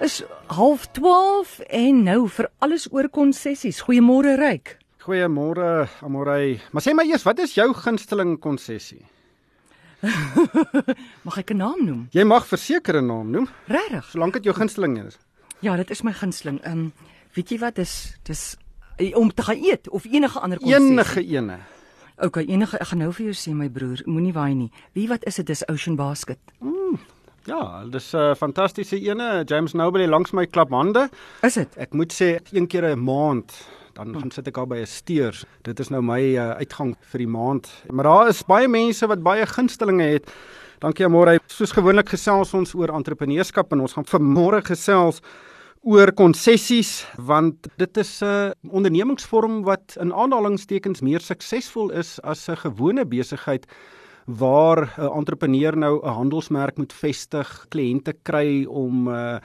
is half 12 en nou vir alles oor konsessies. Goeiemôre Ryk. Goeiemôre Amorey. Maar sê my eers, wat is jou gunsteling konsessie? mag ek 'n naam noem? Jy mag verseker 'n naam noem. Regtig? Solank dit jou gunsteling is. Ja, dit is my gunsteling. Ehm um, weet jy wat dis dis eh, om te gaan eet of enige ander konsessie? Enige ene. OK, enige ek gaan nou vir jou sê my broer, moenie waai nie. Wie wat is dit? Dis Ocean Basket. Mm, Ja, dis 'n uh, fantastiese ene. James Noble langs my klap hande. Is dit? Ek moet sê een keer 'n maand dan gaan sit ek al by 'n steur. Dit is nou my uh, uitgang vir die maand. Maar daar is baie mense wat baie gunstelinge het. Dankie môre. Soos gewoonlik gesels ons oor entrepreneurskap en ons gaan vanmôre gesels oor konsessies want dit is 'n ondernemingsvorm wat in aanhalingstekens meer suksesvol is as 'n gewone besigheid waar 'n entrepreneur nou 'n handelsmerk moet vestig, kliënte kry om uh,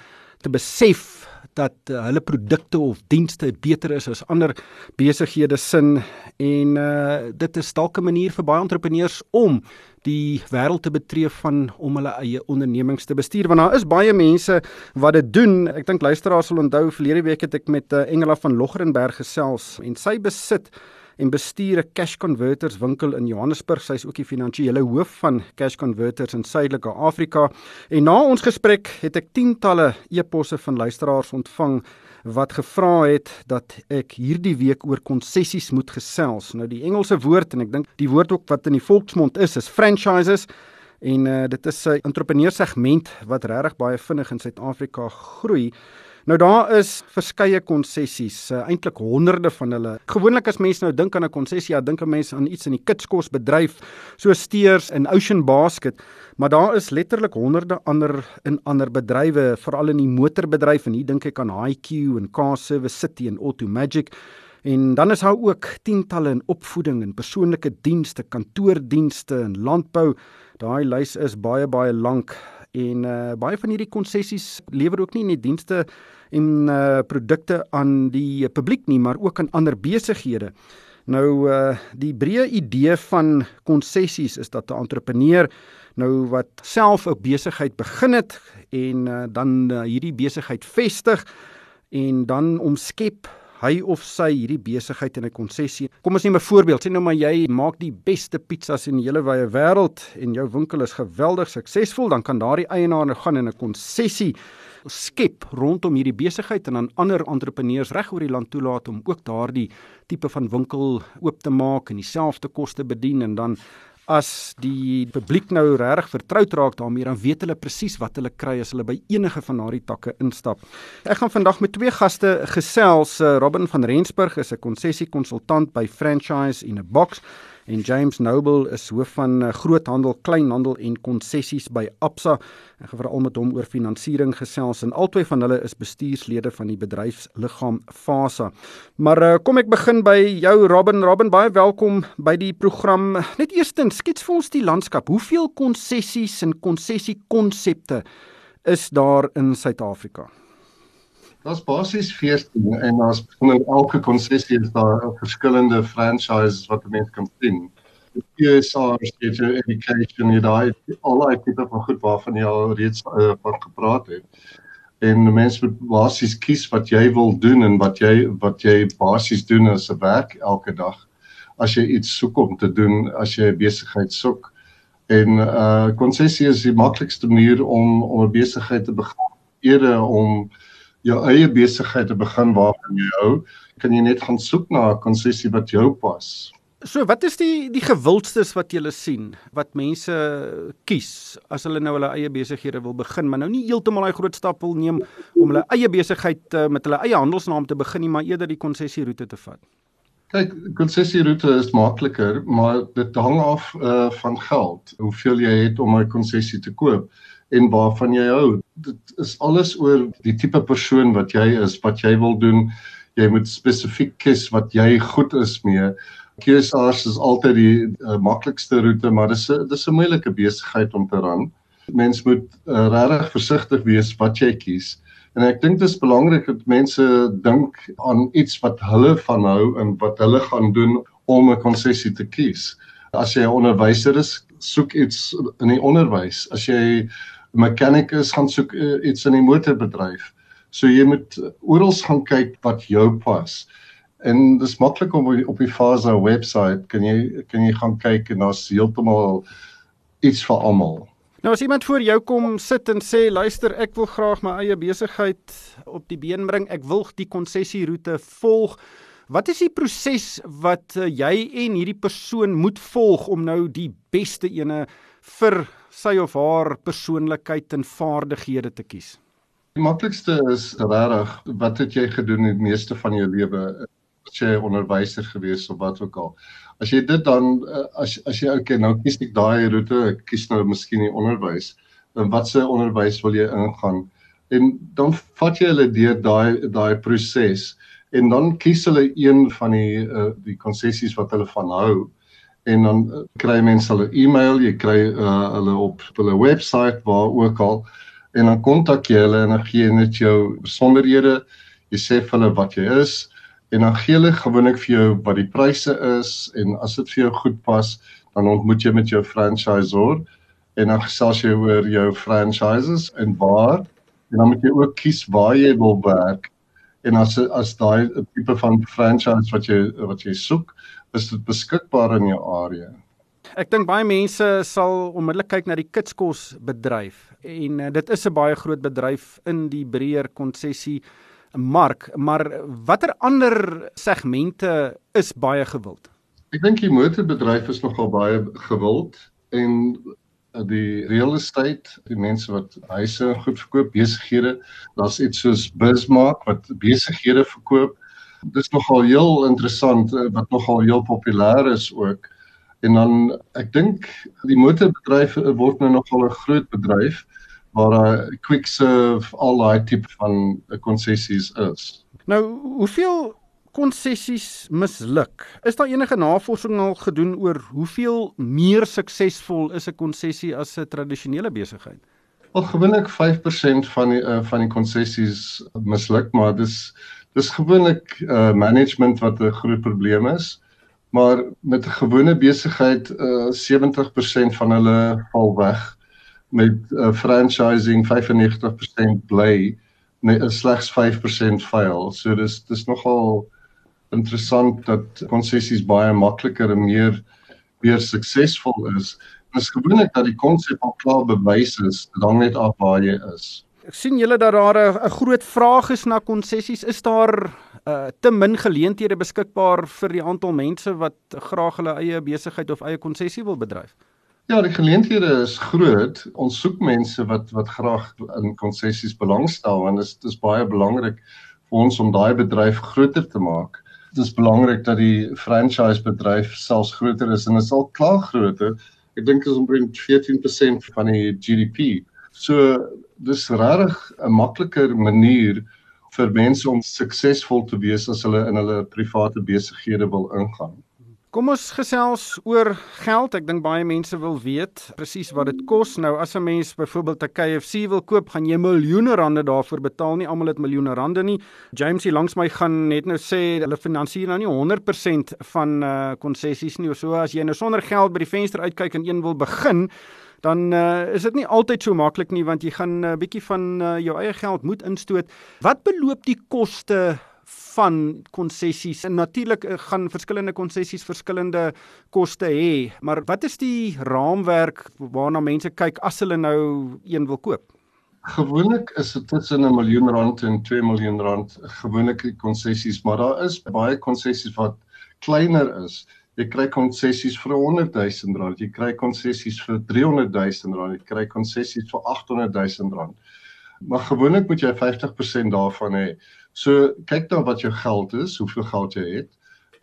te besef dat uh, hulle produkte of dienste beter is as ander besighede sin en uh, dit is dalk 'n manier vir baie entrepreneurs om die wêreld te betree van om hulle eie ondernemings te bestuur want daar is baie mense wat dit doen. Ek dink luisteraars sal onthou verlede week het ek met uh, Engela van Loggerenberg gesels en sy besit en bestuur 'n Cash Converters winkel in Johannesburg. Sy is ook die finansiële hoof van Cash Converters in Suidelike Afrika. En na ons gesprek het ek tientalle e-posse van luisteraars ontvang wat gevra het dat ek hierdie week oor konsessies moet gesels. Nou die Engelse woord en ek dink die woord ook wat in die volksmond is is franchises en uh, dit is 'n entrepreneursegment wat regtig baie vinnig in Suid-Afrika groei. Nou daar is verskeie konsessies, uh, eintlik honderde van hulle. Gewoonlik as mense nou dink aan 'n konsessie, ja, dink 'n mens aan iets in die kitskosbedryf, so Steers en Ocean Basket, maar daar is letterlik honderde ander in ander bedrywe, veral in die motorbedryf en hier dink ek aan HiQ en Car Service City en Automagic. En dan is daar ook tientalle in opvoeding en persoonlike dienste, kantoordienste en landbou. Daai lys is baie baie lank en uh, baie van hierdie konsessies lewer ook nie net dienste en uh, produkte aan die publiek nie, maar ook aan ander besighede. Nou uh, die breë idee van konsessies is dat 'n entrepreneur nou wat self 'n besigheid begin het en uh, dan uh, hierdie besigheid vestig en dan omskep hy of sy hierdie besigheid in 'n konsessie. Kom ons neem 'n voorbeeld. Sê nou maar jy maak die beste pizzas in die hele wye wêreld en jou winkel is geweldig suksesvol, dan kan daardie eienaar nou gaan in 'n konsessie skep rondom hierdie besigheid en dan ander entrepreneurs reg oor die land toelaat om ook daardie tipe van winkel oop te maak en dieselfde koste bedien en dan as die publiek nou regtig vertroud raak daarmee dan weet hulle presies wat hulle kry as hulle by enige van daardie takke instap. Ek gaan vandag met twee gaste gesels. Eh, Robin van Rensburg is 'n konsessiekonsultant by Franchise in a Box en James Noble is hoof van eh, groothandel, kleinhandel en konsessies by Absa. Ek gaan veral met hom oor finansiering gesels en albei van hulle is bestuurslede van die bedryfsliggaam Fasa. Maar uh, kom ek begin by jou Robin. Robin, baie welkom by die program. Net eerstens, skets vir ons die landskap. Hoeveel konsessies en konsessiekonsepte is daar in Suid-Afrika? Daar's basies 14 en daar's onder elke konsessie is daar verskillende franchises wat 'n mens kan sien. Die PSR steeds education jy daai al daai tipe van goed waarvan jy al reeds uh, van gepraat het. En mense moet basies kies wat jy wil doen en wat jy wat jy basies doen as 'n werk elke dag. As jy iets soek om te doen, as jy 'n besigheid soek. En uh konsessie is die maklikste manier om om 'n besigheid te begin. Eerder om jou eie besigheid te begin waarvan jy hou, kan jy net gaan soek na 'n konsessie wat jou pas. So, wat is die die gewildstes wat jy sien wat mense kies as hulle nou hulle eie besighede wil begin, maar nou nie heeltemal daai groot stap wil neem om hulle eie besigheid uh, met hulle eie handelsnaam te begin nie, maar eerder die konsessieroete te vat. Kyk, konsessieroete is makliker, maar dit hang af uh, van geld, hoeveel jy het om 'n konsessie te koop en waarvan jy hou. Dit is alles oor die tipe persoon wat jy is, wat jy wil doen. Jy moet spesifiek kies wat jy goed is mee. QSRs is altyd die uh, maklikste roete, maar dis 'n dis 'n moeilike besigheid om te ran. Mens moet uh, regtig versigtig wees wat jy kies. En ek dink dit is belangrik dat mense dink aan iets wat hulle van hou en wat hulle gaan doen om 'n konsessie te kies. As jy 'n onderwyser is, soek iets in die onderwys. As jy mechanic is gaan soek uh, iets in die motorbedryf. So jy moet oral gaan kyk wat jou pas. En dis maklik om op die Fasa webwerf kan jy kan jy gaan kyk en daar's heeltemal iets vir almal. Nou as iemand voor jou kom sit en sê luister ek wil graag my eie besigheid op die been bring, ek wil die konsessieroete volg. Wat is die proses wat uh, jy en hierdie persoon moet volg om nou die beste ene vir sy of haar persoonlikheid en vaardighede te kies? Die maklikste is regtig wat het jy gedoen in die meeste van jou lewe? as jy onderwyser gewees of wat ook al. As jy dit dan eh, as as jy okay, nou kies ek daai roete, ek kies nou miskien die onderwys. Dan watse onderwys wil jy ingaan? En dan vat jy hulle deur daai daai proses en dan kies hulle een van die uh, die konsessies wat hulle van hou en dan uh, kry mense hulle e-mail, jy kry uh, hulle op hulle webwerf waar ook al. En dan kontak jy hulle en dan gee jy net jou besonderhede. Jy sê vir hulle wat jy is, en dan gee hulle gewoonlik vir jou wat die pryse is en as dit vir jou goed pas, dan ontmoet jy met jou franchisor en dan gesels jy oor jou franchises en waar. En dan moet jy ook kies waar jy wil werk en as as daai tipe van franchise wat jy wat jy soek, is dit beskikbaar in jou area. Ek dink baie mense sal onmiddellik kyk na die kitskos bedryf en uh, dit is 'n baie groot bedryf in die breër konsessie mark, maar watter ander segmente is baie gewild? Ek dink die motorbedryf is nogal baie gewild en die real estate, die mense wat huise goed verkoop, besighede, daar's iets soos Bismarck wat besighede verkoop. Dit is nogal heel interessant eh, wat nogal heel populêr is ook. En dan ek dink die motorbedryf word nou nogal 'n groot bedryf waar daar quick serve al daai tipe van konsessies is. Nou, hoeveel konsessies misluk? Is daar enige navorsing al gedoen oor hoeveel meer suksesvol is 'n konsessie as 'n tradisionele besigheid? Wel gewoonlik 5% van die uh, van die konsessies misluk, maar dis dis gewoonlik uh, management wat 'n groot probleem is. Maar met 'n gewone besigheid uh, 70% van hulle val weg met uh, franchising 95% bly net slegs 5% faal. So dis dis nogal interessant dat konsessies baie makliker en meer meer suksesvol is. Dit is gewoonlik dat die konsep al klaar bewys is, dan net af waar jy is. Ek sien julle dat daar 'n groot vraag is na konsessies. Is daar uh, te min geleenthede beskikbaar vir die aantal mense wat graag hulle eie besigheid of eie konsessie wil bedryf? Ja, die geleenthede is groot. Ons soek mense wat wat graag in konsessies belangstel want dit is dis baie belangrik vir ons om daai bedryf groter te maak. Dit is belangrik dat die franchise bedryf selfs groter is en dit sal klaar groter. Ek dink is omtrent 14% van die GDP. So dis regtig 'n makliker manier vir mense om suksesvol te wees as hulle in hulle private besighede wil ingaan. Kom ons gesels oor geld. Ek dink baie mense wil weet presies wat dit kos. Nou as 'n mens byvoorbeeld 'n KFC wil koop, gaan jy miljoene rande daarvoor betaal. Nie almal het miljoene rande nie. James hier langs my gaan net nou sê hulle finansier nou nie 100% van uh konsessies nie. So as jy nou sonder geld by die venster uitkyk en een wil begin, dan uh, is dit nie altyd so maklik nie want jy gaan 'n uh, bietjie van uh, jou eie geld moet instoot. Wat beloop die koste van konsessies. En natuurlik eh, gaan verskillende konsessies verskillende koste hê, maar wat is die raamwerk waarna mense kyk as hulle nou een wil koop? Gewoonlik is dit tussen 'n miljoen rand en 2 miljoen rand gewoonlik konsessies, maar daar is baie konsessies wat kleiner is. Jy kry konsessies vir 100 000 rand, jy kry konsessies vir 300 000 rand, jy kry konsessies vir 800 000 rand. Maar gewoonlik moet jy 50% daarvan hê. So kyk dan wat jou geld is, hoeveel geld jy het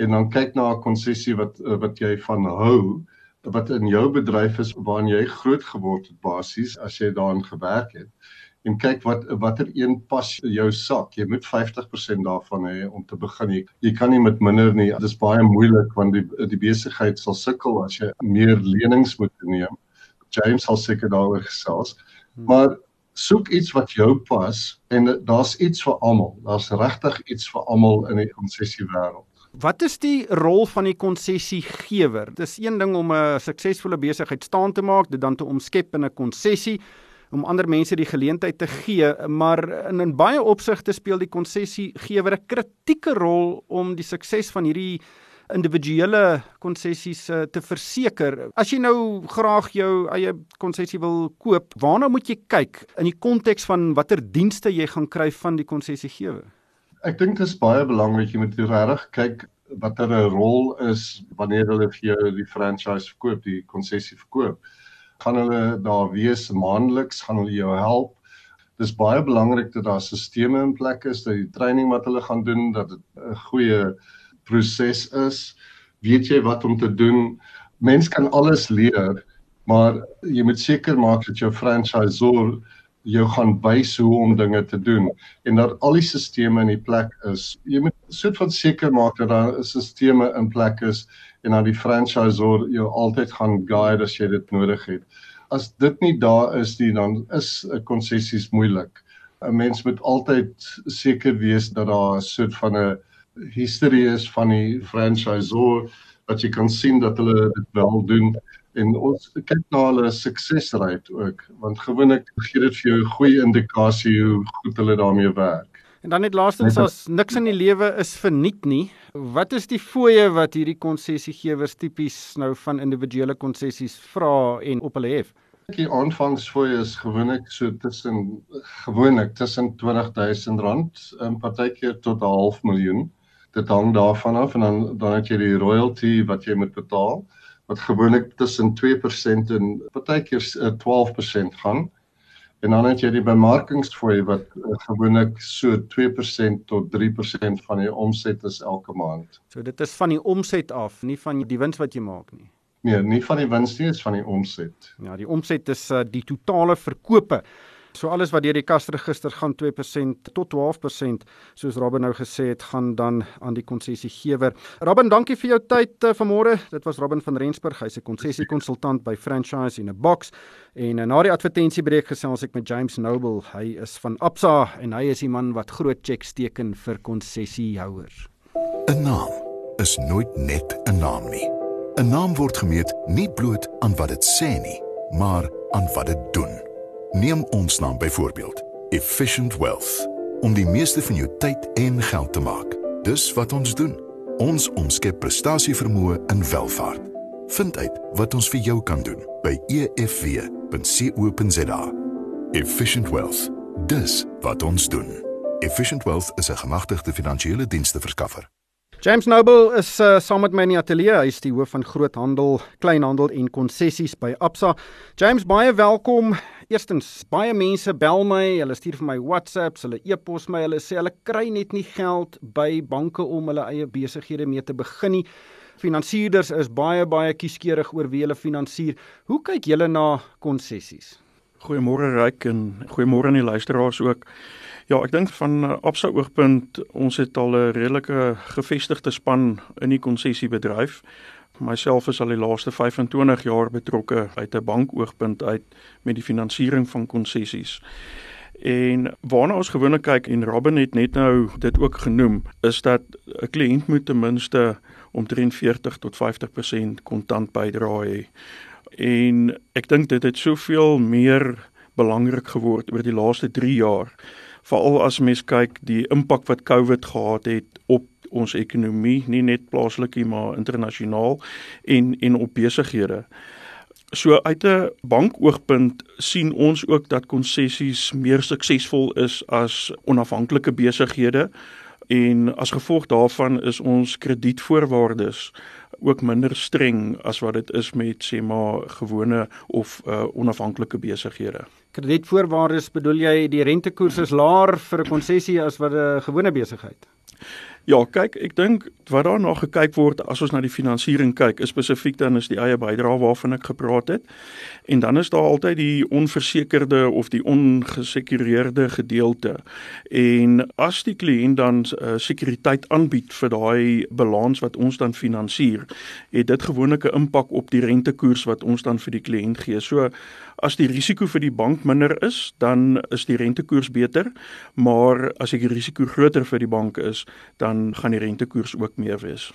en dan kyk na 'n konsessie wat eh, wat jy van hou wat in jou bedryf is waarin jy groot geword het basies as jy daarin gewerk het. En kyk wat watter een pas jou sak. Jy moet 50% daarvan hê om te begin. Jy, jy kan nie met minder nie. Dit is baie moeilik want die die besigheid sal sukkel as jy meer lenings moet neem. James sal seker daaroor gesels. Hmm. maar soek iets wat jou pas en daar's iets vir almal. Daar's regtig iets vir almal in die konsessie wêreld. Wat is die rol van die konsessiegewer? Dis een ding om 'n suksesvolle besigheid staan te maak, dit dan te omskep in 'n konsessie. om ander mense die geleentheid te gee, maar in, in baie opsigte speel die konsessiegewer 'n kritieke rol om die sukses van hierdie individuele konsessies uh, te verseker. As jy nou graag jou eie konsessie wil koop, waarna moet jy kyk in die konteks van watter dienste jy gaan kry van die konsessiegewer? Ek dink dit is baie belangrik jy moet regtig kyk watter rol is wanneer hulle vir jou die franchise verkoop, die konsessie verkoop. Gaan hulle daar wees maandeliks, gaan hulle jou help. Dis baie belangrik dat daar stelsels in plek is, dat die training wat hulle gaan doen, dat dit 'n goeie proses is. Weet jy wat om te doen? Mens kan alles leer, maar jy moet seker maak dat jou franchisor jou gaan wys hoe om dinge te doen en dat al die stelsels in die plek is. Jy moet soort van seker maak dat daar 'n stelsel in plek is en dat die franchisor jou altyd gaan guide as jy dit nodig het. As dit nie daar is nie, dan is 'n konsessies moeilik. 'n Mens moet altyd seker wees dat daar 'n soort van 'n history is van die franchisor wat jy kan sien dat hulle dit wel doen en ons kyk na hulle suksesrate ook want gewoonlik gee dit vir jou 'n goeie indikasie hoe goed hulle daarmee werk. En dan net laastens as niks in die lewe is verniet nie, wat is die fooie wat hierdie konsessiegewers tipies nou van individuele konsessies vra en op hulle hef? Die aanvangsfooie is gewoonlik so tussen gewoonlik tussen R20000 en partykeer tot 'n half miljoen. Dit hang daarvan af en dan dan het jy die royalty wat jy moet betaal wat gewoonlik tussen 2% en partykeer 12% eh, gaan. En dan het jy die bemarkingsfooi wat uh, gewoonlik so 2% tot 3% van jou omset is elke maand. So dit is van die omset af, nie van die wins wat jy maak nie. Nee, nie van die wins nie, is van die omset. Ja, die omset is uh, die totale verkope So alles wat deur die kasregister gaan 2% tot 12% soos Robin nou gesê het gaan dan aan die konsessiegewer. Robin, dankie vir jou tyd uh, vanmôre. Dit was Robin van Rensburg, hy's 'n konsessiekonsultant by Franchise in a Box. En uh, na die advertensiebreek gesels ek met James Noble. Hy is van Absa en hy is die man wat groot cheques teken vir konsessiehouers. 'n Naam is nooit net 'n naam nie. 'n Naam word gemeet nie bloot aan wat dit sê nie, maar aan wat dit doen. Neem ons naam byvoorbeeld, Efficient Wealth, om die meeste van jou tyd en geld te maak. Dis wat ons doen. Ons omskep prestasievermoë in welvaart. Vind uit wat ons vir jou kan doen by efw.co.za. Efficient Wealth. Dis wat ons doen. Efficient Wealth is 'n gemagtigde finansiële dienste verskaffer. James Noble is uh, saam met my in die ateljee. Hy is die hoof van groothandel, kleinhandel en konsessies by Absa. James, baie welkom. Eerstens, baie mense bel my, hulle stuur vir my WhatsApps, hulle e-pos my, hulle sê hulle kry net nie geld by banke om hulle eie besighede mee te begin nie. Finansierders is baie baie kieskeurig oor wie hulle finansier. Hoe kyk julle na konsessies? Goeiemôre Ryk en goeiemôre aan die luisteraars ook. Ja, ek dink van uh, Absa oogpunt ons het al 'n redelike gevestigde span in die konsessiebedryf. Myself is al die laaste 25 jaar betrokke uit 'n bank oogpunt uit met die finansiering van konsessies. En waarna ons gewoonlik kyk en Robin het net nou dit ook genoem, is dat 'n kliënt moet ten minste omtrent 40 tot 50% kontant bydra hê. En ek dink dit het soveel meer belangrik geword oor die laaste 3 jaar veral as mens kyk die impak wat COVID gehad het op ons ekonomie, nie net plaaslik nie, maar internasionaal en en op besighede. So uit 'n bankoogpunt sien ons ook dat konsessies meer suksesvol is as onafhanklike besighede en as gevolg daarvan is ons kredietvoorwaardes ook minder streng as wat dit is met sê maar gewone of uh, onafhanklike besighede. Kredietvoorwaardes bedoel jy die rentekoers is laer vir 'n konsessie as wat 'n gewone besigheid? Ja, kyk, ek dink wat daarna gekyk word as ons na die finansiering kyk, is spesifiek dan is die eie bydrae waarvan ek gepraat het. En dan is daar altyd die onversekerde of die ongesekureerde gedeelte. En as die kliënt dan uh, sekuriteit aanbied vir daai balans wat ons dan finansier, het dit gewoonlik 'n impak op die rentekoers wat ons dan vir die kliënt gee. So as die risiko vir die bank minder is, dan is die rentekoers beter, maar as die risiko groter vir die bank is, dan gaan die rentekoers ook meer wees.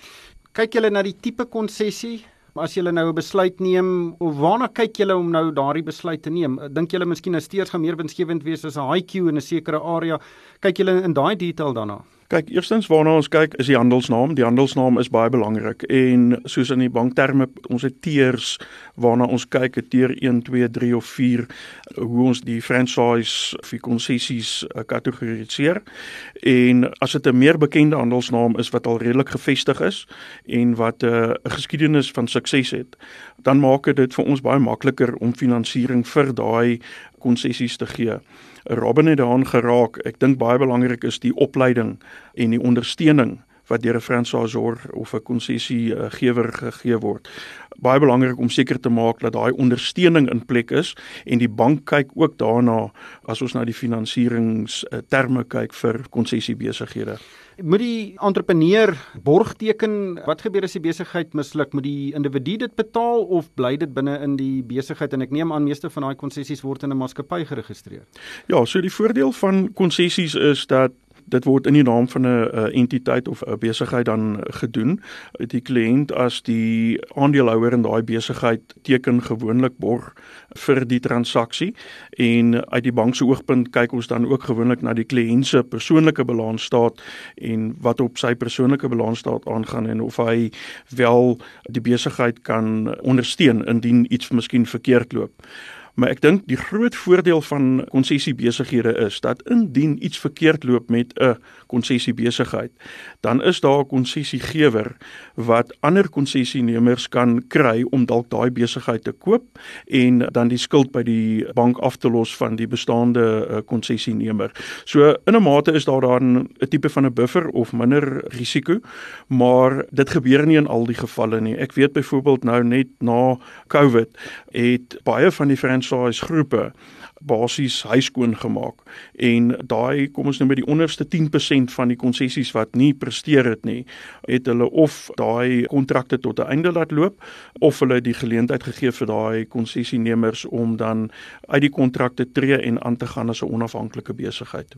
Kyk julle na die tipe konsessie As julle nou 'n besluit neem, of waarna kyk julle om nou daardie besluit te neem? Dink julle miskien 'n steers gaan meer winsgewend wees as 'n HiQ in 'n sekere area? Kyk julle in daai detail daarna? Kyk, eerstens waarna ons kyk is die handelsnaam. Die handelsnaam is baie belangrik en soos in die bankterme, ons het tiers waarna ons kyk, tier 1, 2, 3 of 4 hoe ons die franchise vir konsessies eh, kategoriseer. En as dit 'n meer bekende handelsnaam is wat al redelik gevestig is en wat eh, 'n uh, geskiedenis van sukses het, dan maak dit vir ons baie makliker om finansiering vir daai konsessies te gee. Robin het daaraan geraak. Ek dink baie belangrik is die opleiding en die ondersteuning wat deur 'n franchisor of 'n konsessie gewer gegee word. Baie belangrik om seker te maak dat daai ondersteuning in plek is en die bank kyk ook daarna as ons na die finansieringsterme kyk vir konsessiebesighede. Moet die entrepreneur borg teken? Wat gebeur as die besigheid misluk? Moet die individu dit betaal of bly dit binne in die besigheid en ek neem aan meeste van daai konsessies word in 'n maatskappy geregistreer? Ja, so die voordeel van konsessies is dat dit word in die naam van 'n entiteit of 'n besigheid dan gedoen. Die kliënt as die aandeelhouer in daai besigheid teken gewoonlik borg vir die transaksie en uit die bank se oogpunt kyk ons dan ook gewoonlik na die kliënt se persoonlike balansstaat en wat op sy persoonlike balansstaat aangaan en of hy wel die besigheid kan ondersteun indien iets miskien verkeerd loop. Maar ek dink die groot voordeel van konsessiebesighede is dat indien iets verkeerd loop met 'n konsessiebesigheid, dan is daar 'n konsessiegewer wat ander konsessienemers kan kry om dalk daai besigheid te koop en dan die skuld by die bank af te los van die bestaande uh, konsessienemer. So in 'n mate is daar dan 'n tipe van 'n buffer of minder risiko, maar dit gebeur nie in al die gevalle nie. Ek weet byvoorbeeld nou net na COVID het baie van die franchise groepe basies huiskoon gemaak en daai kom ons nou by die onderste 10% van die konsessies wat nie presteer het nie het hulle of daai kontrakte tot 'n einde laat loop of hulle die geleentheid gegee vir daai konsessienemers om dan uit die kontrakte tree en aan te gaan as 'n onafhanklike besigheid.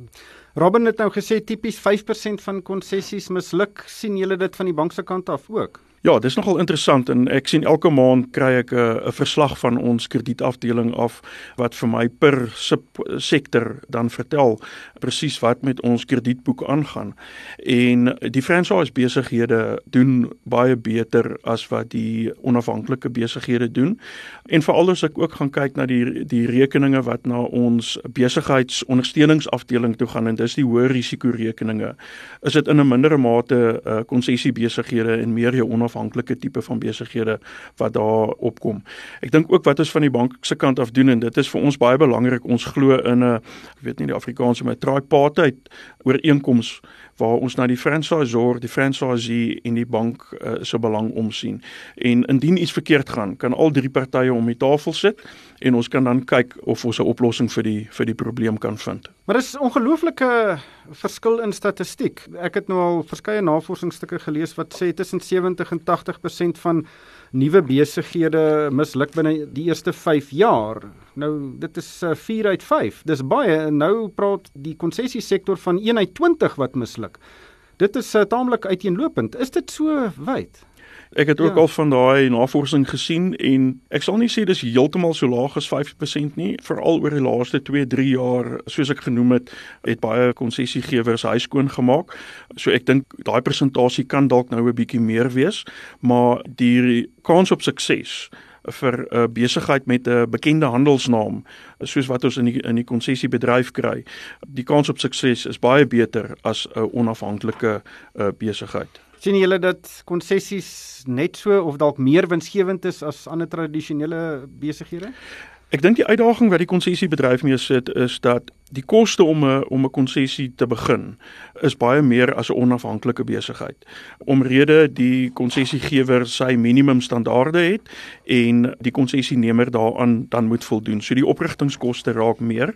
Robin het nou gesê tipies 5% van konsessies misluk. sien julle dit van die bank se kant af ook? Ja, dis nogal interessant en ek sien elke maand kry ek 'n 'n verslag van ons kredietafdeling af wat vir my per subsektor dan vertel presies wat met ons kredietboek aangaan. En die franchise besighede doen baie beter as wat die onafhanklike besighede doen. En veral as ek ook gaan kyk na die die rekeninge wat na ons besigheidsondersteuningsafdeling toe gaan en dis die hoë risiko rekeninge, is dit in 'n mindere mate uh, konsessie besighede en meer jou onafhanklike tipe van besighede wat daar opkom. Ek dink ook wat ons van die bank se kant af doen en dit is vir ons baie belangrik. Ons glo in 'n ek weet nie die Afrikaanse maar tripartite ooreenkoms waar ons na die franchisor, die franchisee en die bank uh, se belang omsien. En indien iets verkeerd gaan, kan al drie partye om die tafel sit en ons kan dan kyk of ons 'n oplossing vir die vir die probleem kan vind. Maar dis ongelooflike verskil in statistiek. Ek het nou al verskeie navorsingsstukke gelees wat sê tussen 70 en 80% van nuwe besighede misluk binne die eerste 5 jaar. Nou dit is 4 uh, uit 5. Dis baie. Nou praat die konsessiesektor van 1 uit 20 wat misluk. Dit is uh, taamlik uiteenlopend. Is dit so wyd? Ek het ook ja. al van daai navorsing gesien en ek sal nie sê dis heeltemal so laag as 5% nie, veral oor die laaste 2-3 jaar, soos ek genoem het, het baie konsessiegewers huiskoon gemaak. So ek dink daai persentasie kan dalk nou 'n bietjie meer wees, maar die kans op sukses vir 'n uh, besigheid met 'n uh, bekende handelsnaam soos wat ons in die in die konsessiebedryf kry. Die kans op sukses is baie beter as 'n uh, onafhanklike uh, besigheid sien julle dat konsessies net so of dalk meer winsgewend is as ander tradisionele besighede? Ek dink die uitdaging wat die konsessiebedryf mee sit is dat die koste om 'n om 'n konsessie te begin is baie meer as 'n onafhanklike besigheid. Omrede die konsessiegewer sy minimum standaarde het en die konsessienemer daaraan dan moet voldoen. So die oprigtingskoste raak meer.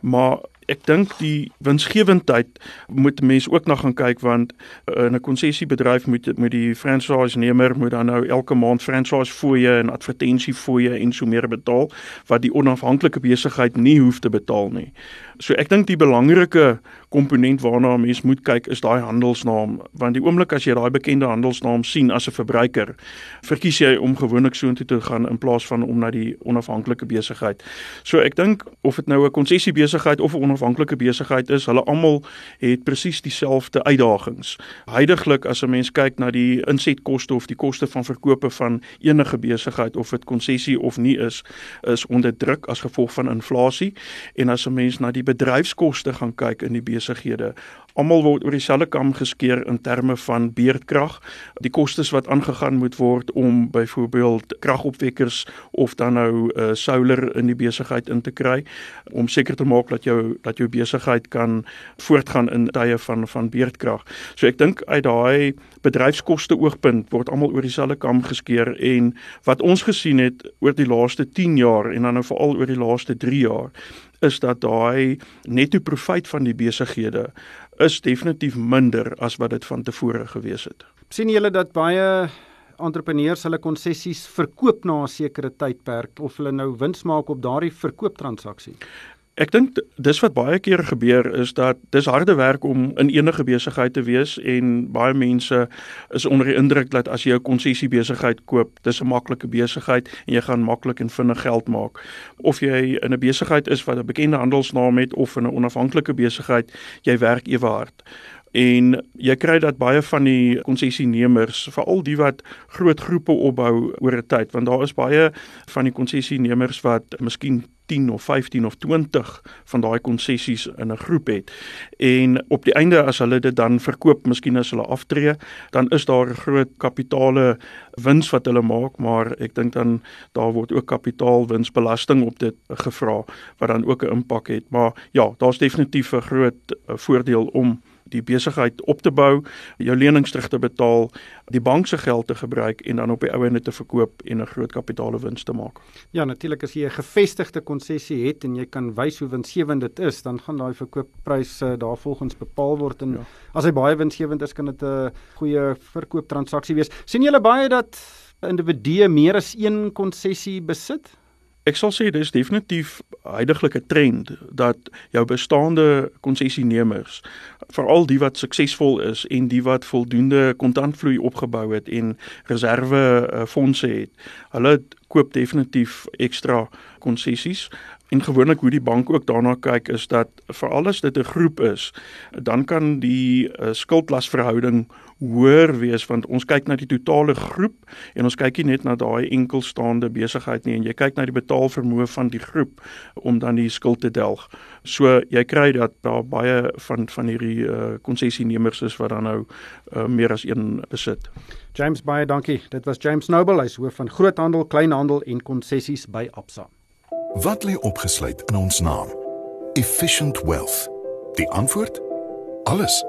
Maar ek dink die winsgewendheid moet mense ook na gaan kyk want in 'n konsessiebedryf moet met die franchise nemer moet dan nou elke maand franchise fooie en advertensie fooie en so meer betaal wat die onafhanklike besigheid nie hoef te betaal nie. So ek dink die belangrike komponent waarna 'n mens moet kyk is daai handelsnaam, want die oomblik as jy daai bekende handelsnaam sien as 'n verbruiker, verkies jy om gewoonlik soontoe te gaan in plaas van om na die onafhanklike besigheid. So ek dink of dit nou 'n konsessie besigheid of 'n onafhanklike besigheid is, hulle almal het presies dieselfde uitdagings. Heidiglik as 'n mens kyk na die insetkoste of die koste van verkope van enige besigheid of dit konsessie of nie is, is onder druk as gevolg van inflasie en as 'n mens na die bedryfskoste gaan kyk in die besighede, almal word oor dieselfde kam geskeer in terme van beerdkrag, die kostes wat aangegaan moet word om byvoorbeeld kragopwekkers of dan nou uh, solar in die besigheid in te kry om seker te maak dat jou dat jou besigheid kan voortgaan in tye van van beerdkrag. So ek dink uit daai bedryfskoste oogpunt word almal oor dieselfde kam geskeer en wat ons gesien het oor die laaste 10 jaar en dan nou veral oor die laaste 3 jaar is dat daai netto profit van die besighede is definitief minder as wat dit van tevore gewees het. sien julle dat baie entrepreneurs hulle konsessies verkoop na 'n sekere tydperk of hulle nou wins maak op daardie verkooptransaksie? Ek dink dis wat baie keer gebeur is dat dis harde werk om in enige besigheid te wees en baie mense is onder die indruk dat as jy 'n konsessie besigheid koop, dis 'n maklike besigheid en jy gaan maklik en vinnig geld maak. Of jy in 'n besigheid is wat 'n bekende handelsnaam het of in 'n onafhanklike besigheid, jy werk ewe hard en jy kry dat baie van die konsessienemers veral die wat groot groepe opbou oor 'n tyd want daar is baie van die konsessienemers wat miskien 10 of 15 of 20 van daai konsessies in 'n groep het. En op die einde as hulle dit dan verkoop, miskien as hulle aftree, dan is daar 'n groot kapitale wins wat hulle maak, maar ek dink dan daar word ook kapitaalwinsbelasting op dit gevra wat dan ook 'n impak het. Maar ja, daar's definitief 'n groot voordeel om die besigheid op te bou, jou lenings terug te betaal, die bank se geld te gebruik en dan op die ou ende te verkoop en 'n groot kapitaalewins te maak. Ja, natuurlik as jy 'n gevestigde konsessie het en jy kan wys hoe winsgewend dit is, dan gaan daai verkoopprys uh, daarvolgens bepaal word en ja. as hy baie winsgewend is, kan dit 'n goeie verkooptransaksie wees. sien julle baie dat individue meer as een konsessie besit? Ek sal sê dis definitief huidigelike trend dat jou bestaande konsessienemers, veral die wat suksesvol is en die wat voldoende kontantvloei opgebou het en reserve uh, fondse het, hulle koop definitief ekstra konsessies en gewoonlik hoe die bank ook daarna kyk is dat vir alles dit 'n groep is, dan kan die uh, skuldlasverhouding hoër wees want ons kyk na die totale groep en ons kyk nie net na daai enkelstaande besigheid nie en jy kyk na die betaalvermoë van die groep om dan die skuld te delg. So jy kry dat daar baie van van hierdie uh, konsessienemers is wat dan nou uh, meer as een besit. James baie dankie. Dit was James Noble, hy's hoof van groothandel, kleinhandel en konsessies by Absa. Wat lê opgesluit in ons naam? Efficient Wealth. Die antwoord? Alles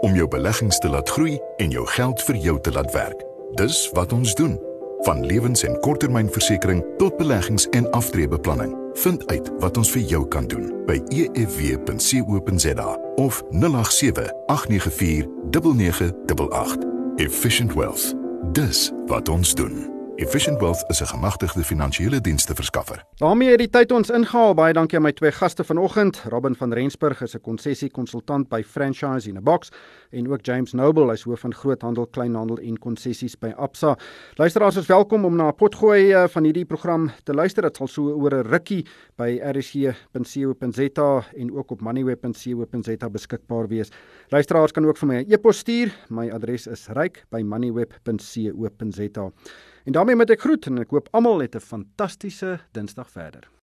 om jou beleggings te laat groei en jou geld vir jou te laat werk. Dis wat ons doen. Van lewens- en korttermynversekering tot beleggings en aftreebeplanning. Vind uit wat ons vir jou kan doen by efw.co.za of 087 894 9988. Efficient Wealth. Dis wat ons doen. Efficient Wealth is 'n gemagtigde finansiële dienste verskaffer. daarmee het die tyd ons ingehaal. Baie dankie aan my twee gaste vanoggend. Robin van Rensburg is 'n konsessiekonsultant by Franchise in a Box en ook James Noble, hy's hoof van groothandel, kleinhandel en konsessies by Absa. Luisteraars is welkom om na 'n potgooi eh, van hierdie program te luister. Dit sal so oor 'n rukkie by rsg.co.za en ook op moneyweb.co.za beskikbaar wees. Luisteraars kan ook vir my 'n e-pos stuur. My adres is ryk@moneyweb.co.za. En daarmee moet ek groet en ek hoop almal het 'n fantastiese Dinsdag verder.